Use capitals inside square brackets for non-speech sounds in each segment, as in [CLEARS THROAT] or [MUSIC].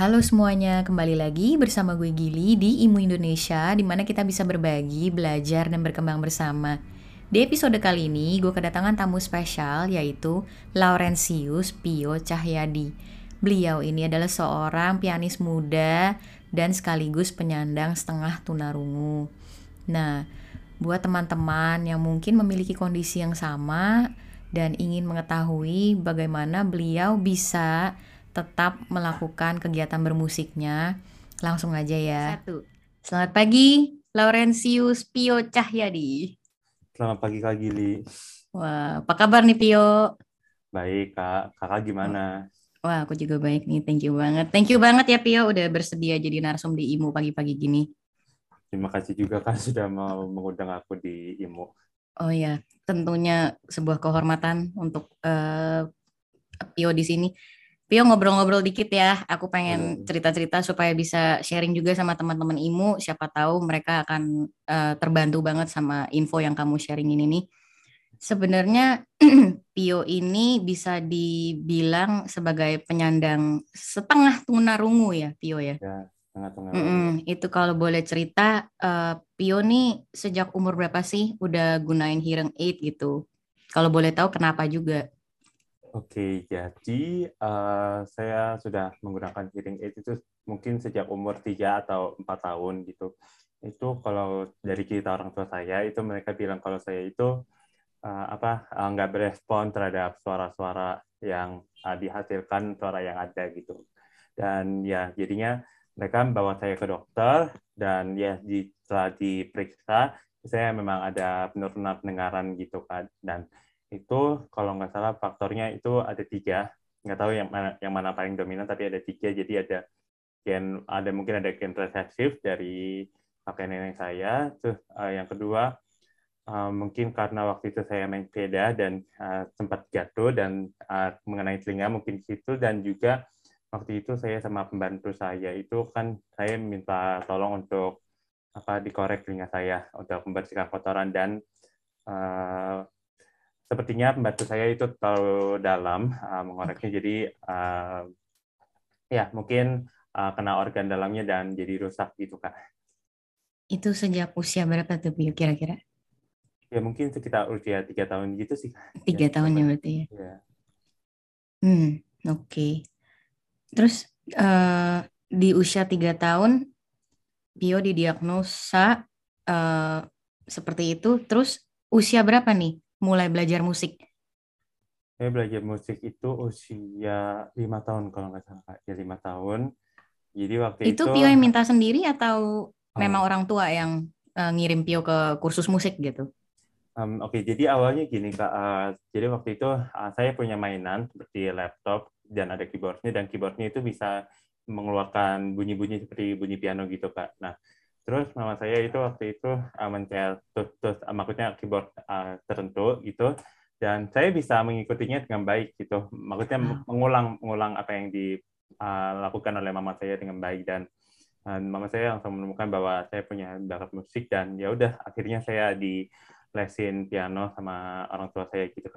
Halo semuanya, kembali lagi bersama gue Gili di Imu Indonesia, di mana kita bisa berbagi, belajar, dan berkembang bersama. Di episode kali ini, gue kedatangan tamu spesial, yaitu Laurentius Pio Cahyadi. Beliau ini adalah seorang pianis muda dan sekaligus penyandang setengah tunarungu. Nah, buat teman-teman yang mungkin memiliki kondisi yang sama dan ingin mengetahui bagaimana beliau bisa tetap melakukan kegiatan bermusiknya, langsung aja ya. Satu. Selamat pagi, Laurentius Pio Cahyadi. Selamat pagi Kak Gili. Wah, apa kabar nih Pio? Baik Kak, Kakak gimana? Wah, aku juga baik nih, thank you banget. Thank you banget ya Pio udah bersedia jadi narsum di IMU pagi-pagi gini. Terima kasih juga kan [LAUGHS] sudah mau mengundang aku di IMU. Oh ya, tentunya sebuah kehormatan untuk uh, Pio di sini. Pio ngobrol-ngobrol dikit ya. Aku pengen cerita-cerita supaya bisa sharing juga sama teman-teman IMU. Siapa tahu mereka akan uh, terbantu banget sama info yang kamu sharing ini nih. Sebenarnya [CLEARS THROAT] Pio ini bisa dibilang sebagai penyandang setengah tunarungu ya, Pio ya. Ya, setengah tunarungu. Mm -mm, itu kalau boleh cerita, uh, Pio nih sejak umur berapa sih udah gunain hearing aid gitu? Kalau boleh tahu kenapa juga? Oke, jadi uh, saya sudah menggunakan hearing aid itu mungkin sejak umur 3 atau 4 tahun gitu. Itu kalau dari cerita orang tua saya, itu mereka bilang kalau saya itu uh, apa uh, nggak berespon terhadap suara-suara yang uh, dihasilkan suara yang ada gitu. Dan ya jadinya mereka membawa saya ke dokter dan ya di, setelah diperiksa saya memang ada penurunan pendengaran gitu kan dan itu kalau nggak salah faktornya itu ada tiga. Nggak tahu yang mana yang mana paling dominan tapi ada tiga. Jadi ada gen ada mungkin ada gen resesif dari kakek nenek saya. Terus uh, yang kedua uh, mungkin karena waktu itu saya main sepeda dan uh, sempat jatuh dan uh, mengenai telinga mungkin situ. Dan juga waktu itu saya sama pembantu saya itu kan saya minta tolong untuk apa dikorek telinga saya untuk membersihkan kotoran dan uh, sepertinya pembantu saya itu terlalu dalam uh, mengoreknya jadi uh, ya mungkin uh, kena organ dalamnya dan jadi rusak gitu kak. Itu sejak usia berapa tuh kira-kira? Ya mungkin sekitar usia tiga tahun gitu sih. Tiga ya, tahun ya berarti ya. ya. Hmm oke. Okay. Terus uh, di usia tiga tahun Pio didiagnosa uh, seperti itu. Terus usia berapa nih mulai belajar musik? Saya belajar musik itu usia lima tahun kalau nggak salah ya lima tahun. Jadi waktu itu itu Pio yang minta sendiri atau oh. memang orang tua yang uh, ngirim Pio ke kursus musik gitu? Um, Oke, okay, jadi awalnya gini kak. Uh, jadi waktu itu uh, saya punya mainan seperti laptop dan ada keyboardnya dan keyboardnya itu bisa mengeluarkan bunyi-bunyi seperti bunyi piano gitu kak. Nah Terus mama saya itu waktu itu uh, mencet terus, terus uh, maksudnya keyboard uh, tertentu gitu dan saya bisa mengikutinya dengan baik gitu. Maksudnya hmm. mengulang mengulang apa yang dilakukan oleh mama saya dengan baik dan uh, mama saya langsung menemukan bahwa saya punya bakat musik dan ya udah akhirnya saya di lesin piano sama orang tua saya gitu.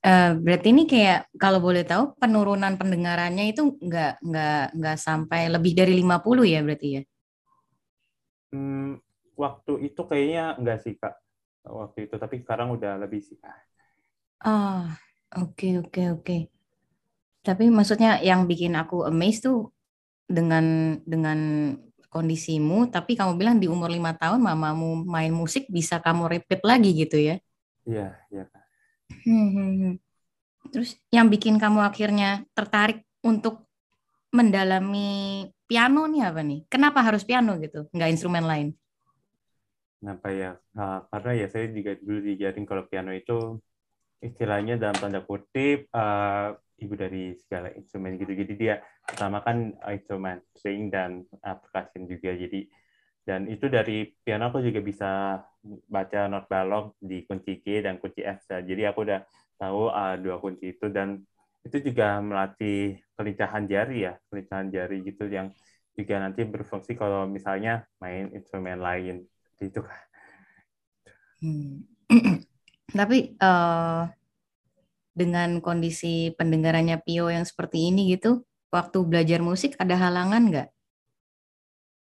Uh, berarti ini kayak kalau boleh tahu penurunan pendengarannya itu nggak nggak nggak sampai lebih dari 50 ya berarti ya? Hmm, waktu itu kayaknya enggak sih kak waktu itu tapi sekarang udah lebih sih kak. Ah, oke oke oke. Tapi maksudnya yang bikin aku amazed tuh dengan dengan kondisimu, tapi kamu bilang di umur lima tahun mamamu main musik bisa kamu repeat lagi gitu ya? Iya, iya kak. Hmm, hmm, hmm. Terus yang bikin kamu akhirnya tertarik untuk mendalami piano nih apa nih? Kenapa harus piano gitu, nggak instrumen lain? Kenapa ya? Nah, karena ya saya juga dulu dijaring kalau piano itu istilahnya dalam tanda kutip uh, ibu dari segala instrumen gitu. Jadi dia pertama kan instrumen string dan uh, percussion juga. Jadi dan itu dari piano aku juga bisa baca not balok di kunci G dan kunci F. Jadi aku udah tahu uh, dua kunci itu dan itu juga melatih kelincahan jari ya, kelincahan jari gitu yang juga nanti berfungsi kalau misalnya main instrumen lain itu kan. Hmm. [CLEARS THROAT] Tapi uh, dengan kondisi pendengarannya Pio yang seperti ini gitu, waktu belajar musik ada halangan nggak?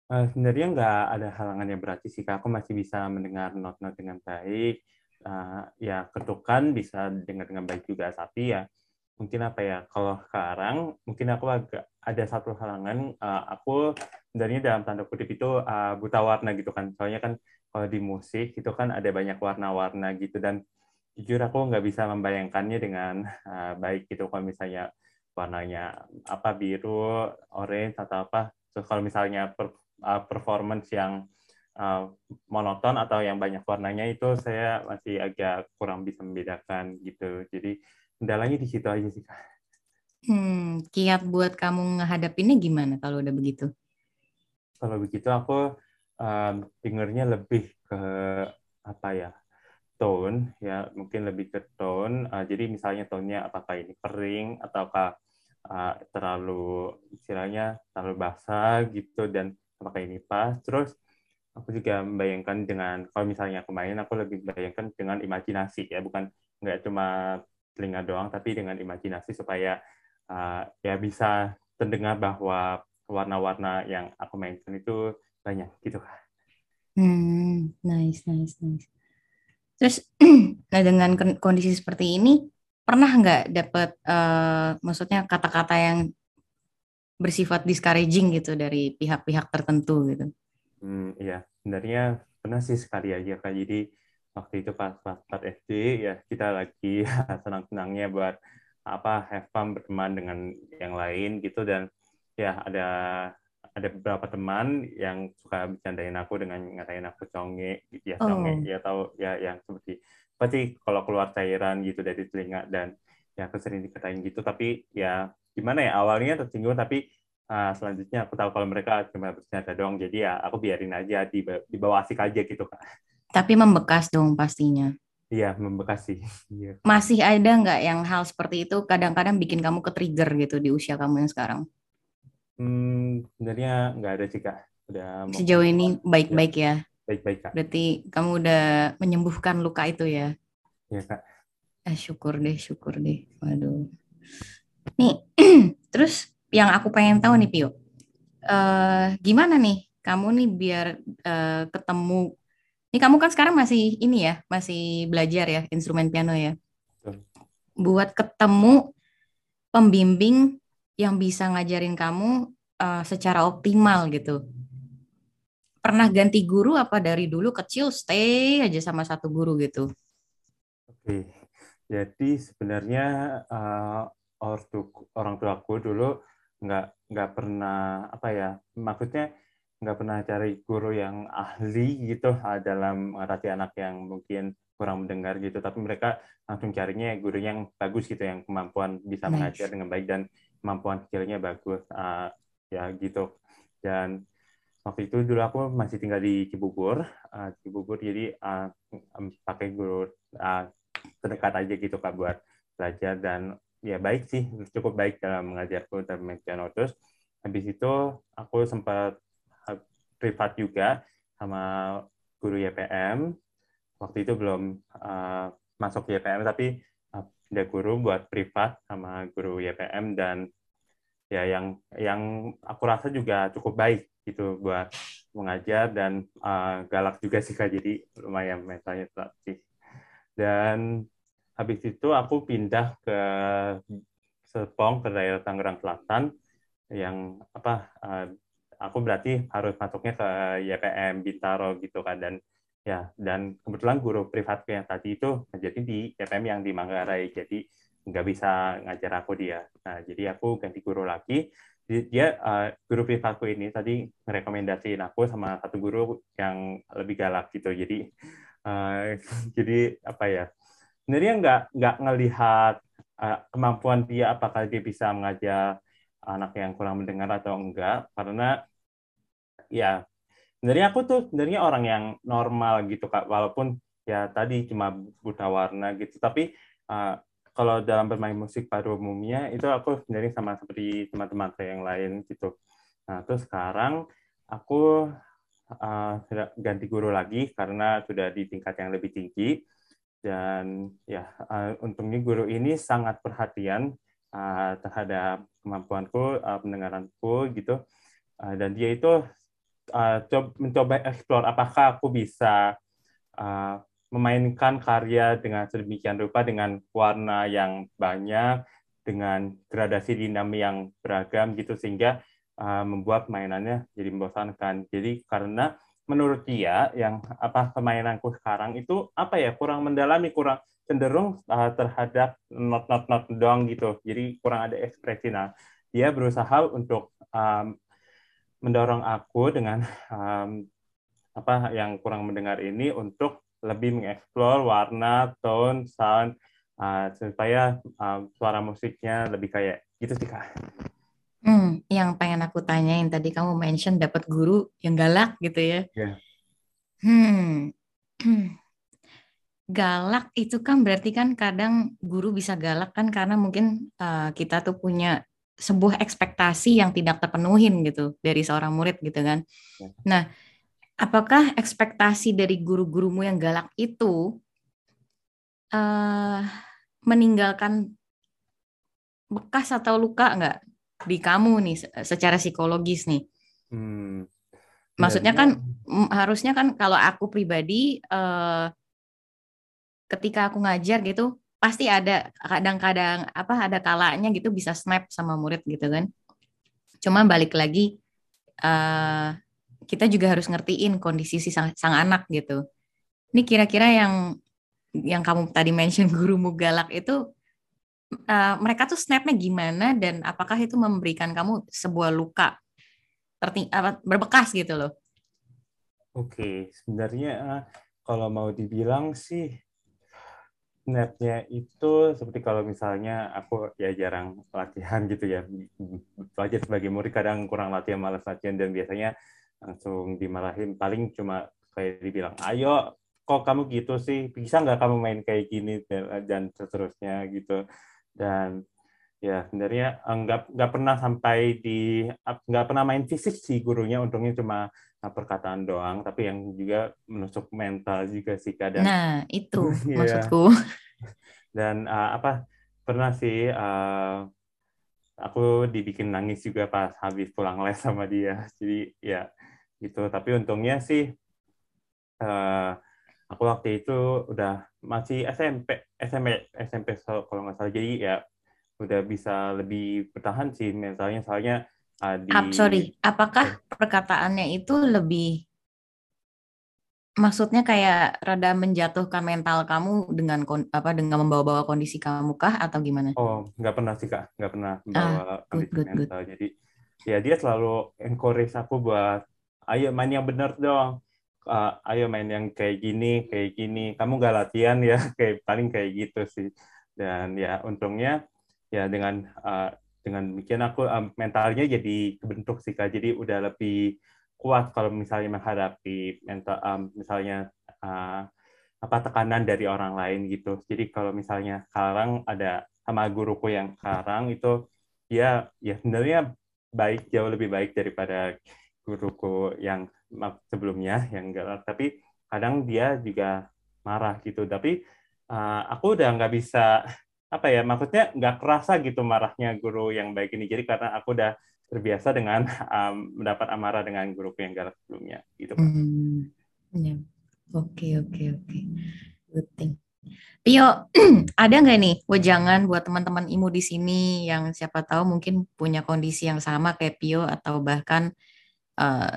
Uh, sebenarnya nggak ada halangan yang berarti sih, Kak. Aku masih bisa mendengar not-not dengan baik. Uh, ya, ketukan bisa dengar dengan baik juga. Tapi ya, mungkin apa ya, kalau sekarang, mungkin aku agak ada satu halangan. Uh, aku sebenarnya dalam tanda kutip itu uh, buta warna gitu kan. Soalnya kan kalau di musik itu kan ada banyak warna-warna gitu. Dan jujur aku nggak bisa membayangkannya dengan uh, baik gitu. Kalau misalnya warnanya apa biru, orange, atau apa. Terus kalau misalnya per uh, performance yang uh, monoton atau yang banyak warnanya itu saya masih agak kurang bisa membedakan gitu. Jadi kendalanya di situ aja sih kak. Hmm, kiat buat kamu ngehadapinnya gimana kalau udah begitu? Kalau begitu aku um, dengernya lebih ke apa ya tone ya mungkin lebih ke tone. Uh, jadi misalnya tone-nya apakah ini kering ataukah uh, terlalu istilahnya terlalu basah gitu dan apakah ini pas terus aku juga membayangkan dengan kalau misalnya kemarin aku lebih membayangkan dengan imajinasi ya bukan nggak cuma telinga doang tapi dengan imajinasi supaya uh, ya bisa terdengar bahwa warna-warna yang aku mainkan itu banyak gitu kan. Hmm, nice, nice, nice. Terus, [CLEARS THROAT] nah dengan kondisi seperti ini, pernah nggak dapat, uh, maksudnya kata-kata yang bersifat discouraging gitu dari pihak-pihak tertentu gitu. Hmm, iya, sebenarnya pernah sih sekali aja kak. Jadi waktu itu pas pas pas SD ya kita lagi [LAUGHS] senang-senangnya buat apa have fun berteman dengan yang lain gitu. Dan ya ada ada beberapa teman yang suka bercandain aku dengan ngatain aku conge gitu ya. Oh. conge ya tahu ya yang seperti pasti kalau keluar cairan gitu dari telinga dan ya aku sering dikatain gitu. Tapi ya gimana ya awalnya tersinggung tapi uh, selanjutnya aku tahu kalau mereka cuma bercanda doang. Jadi ya aku biarin aja di, di bawah asik aja gitu kak tapi membekas dong pastinya. Iya membekas sih. [LAUGHS] Iya. masih ada nggak yang hal seperti itu kadang-kadang bikin kamu ke trigger gitu di usia kamu yang sekarang? Hmm, sebenarnya nggak ada sih kak. Udah sejauh ini baik-baik ya? Baik-baik kak. Berarti kamu udah menyembuhkan luka itu ya? Iya kak. Eh, syukur deh syukur deh. Waduh. Nih, [CLEARS THROAT] terus yang aku pengen tahu nih Pio, uh, gimana nih kamu nih biar uh, ketemu, ini kamu kan sekarang masih ini ya, masih belajar ya instrumen piano ya, buat ketemu pembimbing yang bisa ngajarin kamu uh, secara optimal gitu. Pernah ganti guru apa dari dulu kecil stay aja sama satu guru gitu? Oke, jadi sebenarnya uh, ortu orang tuaku dulu nggak nggak pernah apa ya maksudnya nggak pernah cari guru yang ahli gitu ah, dalam mengatasi anak yang mungkin kurang mendengar gitu. Tapi mereka langsung carinya guru yang bagus gitu yang kemampuan bisa nice. mengajar dengan baik dan kemampuan skillnya bagus uh, ya gitu. Dan waktu itu dulu aku masih tinggal di Cibubur uh, Cibubur. Jadi uh, pakai guru uh, terdekat aja gitu kak buat belajar. Dan ya baik sih cukup baik dalam mengajarku dan piano terus habis itu aku sempat privat juga sama guru YPM waktu itu belum uh, masuk YPM tapi uh, ada guru buat privat sama guru YPM dan ya yang yang aku rasa juga cukup baik gitu buat mengajar dan uh, galak juga sih kak. Jadi lumayan mentalnya sih. Dan habis itu aku pindah ke Serpong ke daerah Tangerang Selatan yang apa uh, aku berarti harus masuknya ke YPM Bintaro gitu kan dan ya dan kebetulan guru privatku yang tadi itu jadi di YPM yang di Manggarai jadi nggak bisa ngajar aku dia. Nah jadi aku ganti guru lagi. Dia uh, guru privatku ini tadi merekomendasiin aku sama satu guru yang lebih galak gitu. Jadi uh, [LAUGHS] jadi apa ya sebenarnya nggak nggak ngelihat uh, kemampuan dia apakah dia bisa mengajar anak yang kurang mendengar atau enggak karena ya sebenarnya aku tuh sebenarnya orang yang normal gitu kak walaupun ya tadi cuma buta warna gitu tapi uh, kalau dalam bermain musik pada umumnya itu aku sebenarnya sama seperti teman-teman saya yang lain gitu. Nah terus sekarang aku uh, ganti guru lagi karena sudah di tingkat yang lebih tinggi dan ya uh, untungnya guru ini sangat perhatian uh, terhadap kemampuanku, uh, pendengaranku gitu. Uh, dan dia itu uh, coba, mencoba explore apakah aku bisa uh, memainkan karya dengan sedemikian rupa dengan warna yang banyak, dengan gradasi dinami yang beragam gitu sehingga uh, membuat mainannya jadi membosankan. Jadi karena menurut dia yang apa permainanku sekarang itu apa ya kurang mendalami, kurang cenderung uh, terhadap not-not-not doang gitu. Jadi kurang ada ekspresi. Nah, dia berusaha untuk um, mendorong aku dengan um, apa yang kurang mendengar ini untuk lebih mengeksplor warna, tone, sound uh, supaya uh, suara musiknya lebih kayak gitu sih kak. Hmm, yang pengen aku tanyain tadi kamu mention dapat guru yang galak gitu ya. Yeah. Hmm. [CLEARS THROAT] galak itu kan berarti kan kadang guru bisa galak kan karena mungkin uh, kita tuh punya sebuah ekspektasi yang tidak terpenuhin gitu dari seorang murid gitu kan. Ya. Nah, apakah ekspektasi dari guru-gurumu yang galak itu uh, meninggalkan bekas atau luka nggak di kamu nih secara psikologis nih? Hmm. Maksudnya kan harusnya kan kalau aku pribadi uh, ketika aku ngajar gitu pasti ada kadang-kadang apa ada kalanya gitu bisa snap sama murid gitu kan. Cuma balik lagi uh, kita juga harus ngertiin kondisi si sang, sang anak gitu. Ini kira-kira yang yang kamu tadi mention [LAUGHS] guru galak itu uh, mereka tuh snapnya gimana dan apakah itu memberikan kamu sebuah luka terting apa berbekas gitu loh? Oke sebenarnya kalau mau dibilang sih netnya itu seperti kalau misalnya aku ya jarang latihan gitu ya. Belajar sebagai murid kadang kurang latihan malas latihan dan biasanya langsung dimarahin paling cuma kayak dibilang ayo kok kamu gitu sih? Bisa nggak kamu main kayak gini? dan, seterusnya gitu. Dan ya sebenarnya nggak nggak pernah sampai di nggak pernah main fisik sih gurunya. Untungnya cuma perkataan doang, tapi yang juga menusuk mental juga sih kadang. Nah itu [LAUGHS] yeah. maksudku. [LAUGHS] Dan uh, apa pernah sih uh, aku dibikin nangis juga pas habis pulang les sama dia. Jadi ya gitu. Tapi untungnya sih uh, aku waktu itu udah masih SMP SMP SMP kalau nggak salah. Jadi ya udah bisa lebih bertahan sih mentalnya soalnya uh, di Ap, sorry, apakah perkataannya itu lebih maksudnya kayak rada menjatuhkan mental kamu dengan apa dengan membawa-bawa kondisi kamu kah atau gimana? Oh, nggak pernah sih kak, nggak pernah ah, membawa ah, kondisi good, mental. Good. Jadi ya dia selalu encourage aku buat ayo main yang benar dong. Uh, ayo main yang kayak gini, kayak gini. Kamu nggak latihan ya, [LAUGHS] kayak paling kayak gitu sih. Dan ya untungnya ya dengan uh, dengan demikian aku um, mentalnya jadi kebentuk sih kak. Jadi udah lebih kuat kalau misalnya menghadapi mental um, misalnya uh, apa tekanan dari orang lain gitu. Jadi kalau misalnya sekarang ada sama guruku yang sekarang itu dia ya sebenarnya baik jauh lebih baik daripada guruku yang sebelumnya yang galak. Tapi kadang dia juga marah gitu. Tapi uh, aku udah nggak bisa apa ya maksudnya nggak kerasa gitu marahnya guru yang baik ini jadi karena aku udah terbiasa dengan [LAUGHS] um, mendapat amarah dengan guru yang galak sebelumnya gitu Hmm. Ya. Oke oke oke. Good thing. Pio, [CLEARS THROAT] ada nggak nih wejangan buat teman-teman imu di sini yang siapa tahu mungkin punya kondisi yang sama kayak Pio atau bahkan uh,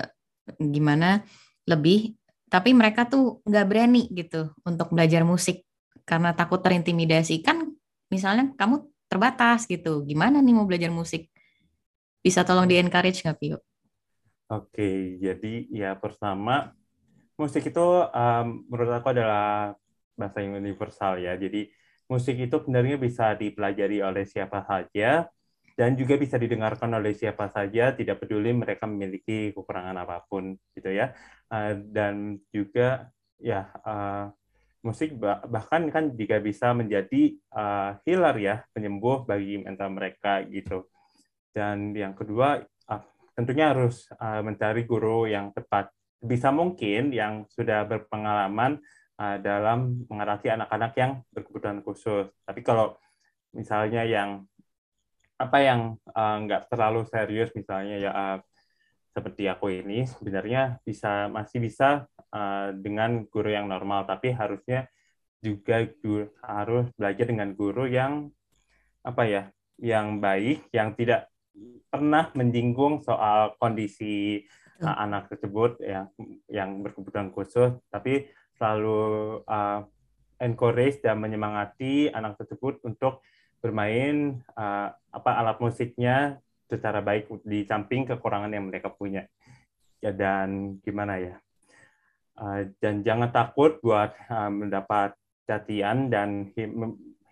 gimana lebih, tapi mereka tuh nggak berani gitu untuk belajar musik karena takut terintimidasi. Kan misalnya kamu terbatas gitu, gimana nih mau belajar musik? Bisa tolong di encourage nggak Pio? Oke, jadi ya pertama musik itu um, menurut aku adalah bahasa yang universal ya. Jadi musik itu sebenarnya bisa dipelajari oleh siapa saja dan juga bisa didengarkan oleh siapa saja, tidak peduli mereka memiliki kekurangan apa pun gitu ya. Uh, dan juga ya uh, musik bahkan kan juga bisa menjadi uh, healer ya, penyembuh bagi mental mereka gitu. Dan yang kedua uh, tentunya harus uh, mencari guru yang tepat. Bisa mungkin yang sudah berpengalaman uh, dalam mengatasi anak-anak yang berkebutuhan khusus. Tapi kalau misalnya yang apa yang uh, nggak terlalu serius misalnya ya uh, seperti aku ini sebenarnya bisa masih bisa uh, dengan guru yang normal tapi harusnya juga guru, harus belajar dengan guru yang apa ya yang baik yang tidak pernah menyinggung soal kondisi uh, anak tersebut yang yang berkebutuhan khusus tapi selalu uh, encourage dan menyemangati anak tersebut untuk bermain uh, apa alat musiknya secara baik di samping kekurangan yang mereka punya. Ya dan gimana ya dan jangan takut buat uh, mendapat cacian dan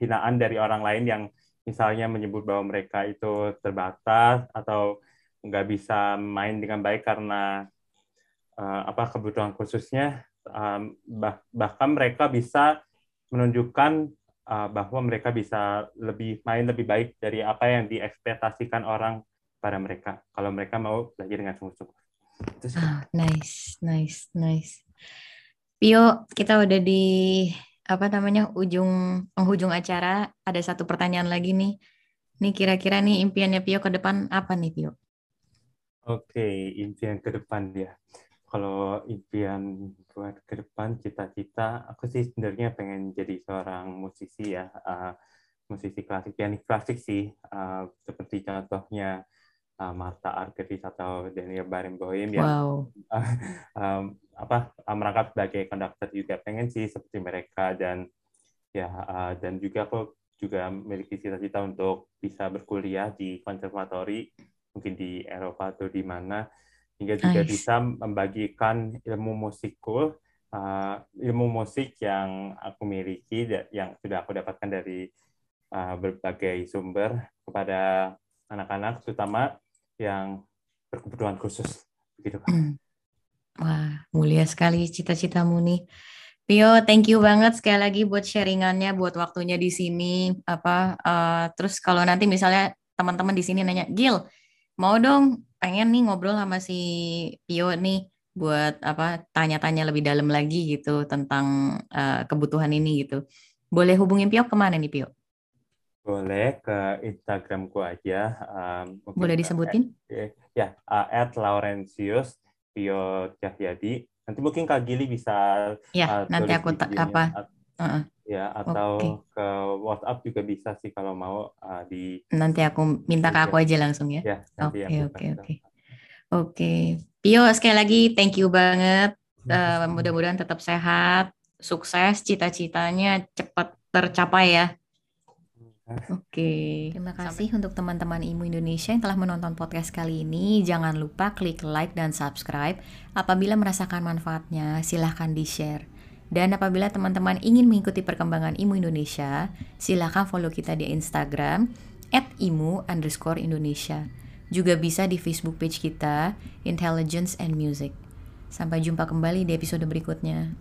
hinaan dari orang lain yang misalnya menyebut bahwa mereka itu terbatas atau nggak bisa main dengan baik karena uh, apa kebutuhan khususnya um, bah bahkan mereka bisa menunjukkan uh, bahwa mereka bisa lebih main lebih baik dari apa yang diekspektasikan orang pada mereka kalau mereka mau belajar dengan sungguh-sungguh. Ah, nice, nice, nice. Pio, kita udah di apa namanya ujung penghujung acara. Ada satu pertanyaan lagi nih. Nih kira-kira nih impiannya Pio ke depan apa nih Pio? Oke, impian ke depan dia. Kalau impian buat ke depan cita-cita, aku sih sebenarnya pengen jadi seorang musisi ya, uh, musisi klasik, pianis klasik sih, uh, seperti contohnya uh, Martha Argerich atau Daniel Barenboim yang wow. [LAUGHS] uh, um, apa merangkap sebagai konduktor juga pengen sih seperti mereka dan ya uh, dan juga aku juga memiliki cita-cita untuk bisa berkuliah di konservatori mungkin di Eropa atau di mana hingga juga nice. bisa membagikan ilmu musikku uh, ilmu musik yang aku miliki yang sudah aku dapatkan dari uh, berbagai sumber kepada anak-anak terutama yang berkebutuhan khusus begitu. Hmm. Wah, mulia sekali cita-citamu nih. Pio, thank you banget sekali lagi buat sharingannya, buat waktunya di sini. Apa uh, terus kalau nanti misalnya teman-teman di sini nanya, Gil, mau dong pengen nih ngobrol sama si Pio nih buat apa tanya-tanya lebih dalam lagi gitu tentang uh, kebutuhan ini gitu. Boleh hubungin Pio ke mana nih Pio? Boleh ke Instagramku aja. Um, Boleh disebutin? At, ya, uh, at Laurentius Pio Cahyadi. Nanti mungkin Kak Gili bisa ya, uh, nanti aku apa at, uh-uh. ya atau okay. ke WhatsApp juga bisa sih kalau mau uh, di nanti aku minta ke aku aja langsung ya. Oke oke oke. Oke, Pio sekali lagi thank you banget. Uh, mudah-mudahan tetap sehat, sukses, cita-citanya cepat tercapai ya. Oke. Terima kasih Sampai. untuk teman-teman Imu Indonesia yang telah menonton podcast kali ini. Jangan lupa klik like dan subscribe. Apabila merasakan manfaatnya, silahkan di-share. Dan apabila teman-teman ingin mengikuti perkembangan Imu Indonesia, silahkan follow kita di Instagram at imu underscore Indonesia. Juga bisa di Facebook page kita, Intelligence and Music. Sampai jumpa kembali di episode berikutnya.